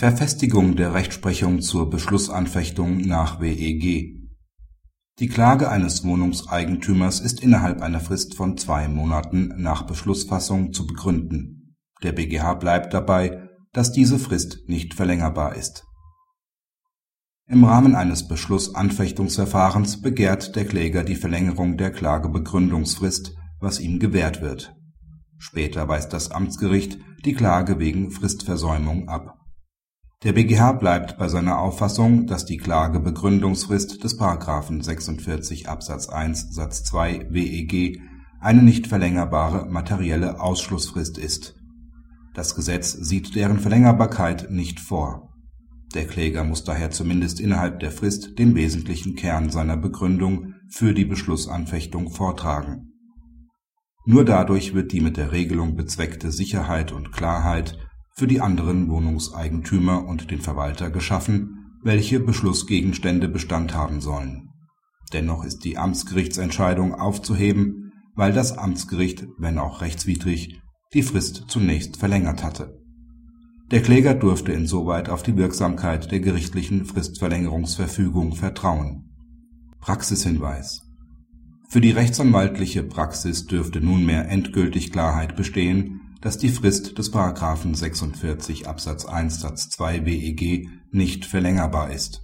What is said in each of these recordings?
Verfestigung der Rechtsprechung zur Beschlussanfechtung nach WEG Die Klage eines Wohnungseigentümers ist innerhalb einer Frist von zwei Monaten nach Beschlussfassung zu begründen. Der BgH bleibt dabei, dass diese Frist nicht verlängerbar ist. Im Rahmen eines Beschlussanfechtungsverfahrens begehrt der Kläger die Verlängerung der Klagebegründungsfrist, was ihm gewährt wird. Später weist das Amtsgericht die Klage wegen Fristversäumung ab der BgH bleibt bei seiner Auffassung, dass die Klagebegründungsfrist des § 46 Absatz 1 Satz 2 WEG eine nicht verlängerbare materielle Ausschlussfrist ist. Das Gesetz sieht deren Verlängerbarkeit nicht vor. Der Kläger muss daher zumindest innerhalb der Frist den wesentlichen Kern seiner Begründung für die Beschlussanfechtung vortragen. Nur dadurch wird die mit der Regelung bezweckte Sicherheit und Klarheit für die anderen Wohnungseigentümer und den Verwalter geschaffen, welche Beschlussgegenstände Bestand haben sollen. Dennoch ist die Amtsgerichtsentscheidung aufzuheben, weil das Amtsgericht, wenn auch rechtswidrig, die Frist zunächst verlängert hatte. Der Kläger durfte insoweit auf die Wirksamkeit der gerichtlichen Fristverlängerungsverfügung vertrauen. Praxishinweis Für die rechtsanwaltliche Praxis dürfte nunmehr endgültig Klarheit bestehen dass die Frist des § 46 Absatz 1 Satz 2 WEG nicht verlängerbar ist.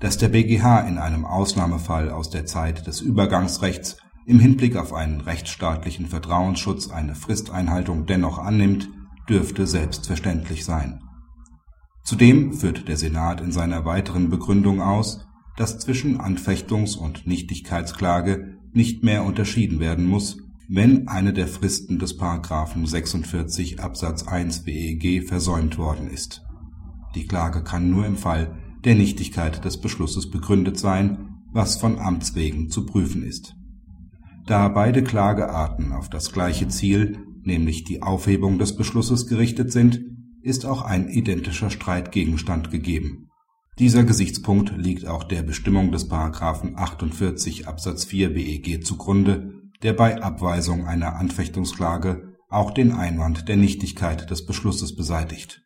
Dass der BgH in einem Ausnahmefall aus der Zeit des Übergangsrechts im Hinblick auf einen rechtsstaatlichen Vertrauensschutz eine Fristeinhaltung dennoch annimmt, dürfte selbstverständlich sein. Zudem führt der Senat in seiner weiteren Begründung aus, dass zwischen Anfechtungs und Nichtigkeitsklage nicht mehr unterschieden werden muss wenn eine der Fristen des § 46 Absatz 1 BEG versäumt worden ist. Die Klage kann nur im Fall der Nichtigkeit des Beschlusses begründet sein, was von Amts wegen zu prüfen ist. Da beide Klagearten auf das gleiche Ziel, nämlich die Aufhebung des Beschlusses gerichtet sind, ist auch ein identischer Streitgegenstand gegeben. Dieser Gesichtspunkt liegt auch der Bestimmung des § 48 Absatz 4 BEG zugrunde der bei Abweisung einer Anfechtungsklage auch den Einwand der Nichtigkeit des Beschlusses beseitigt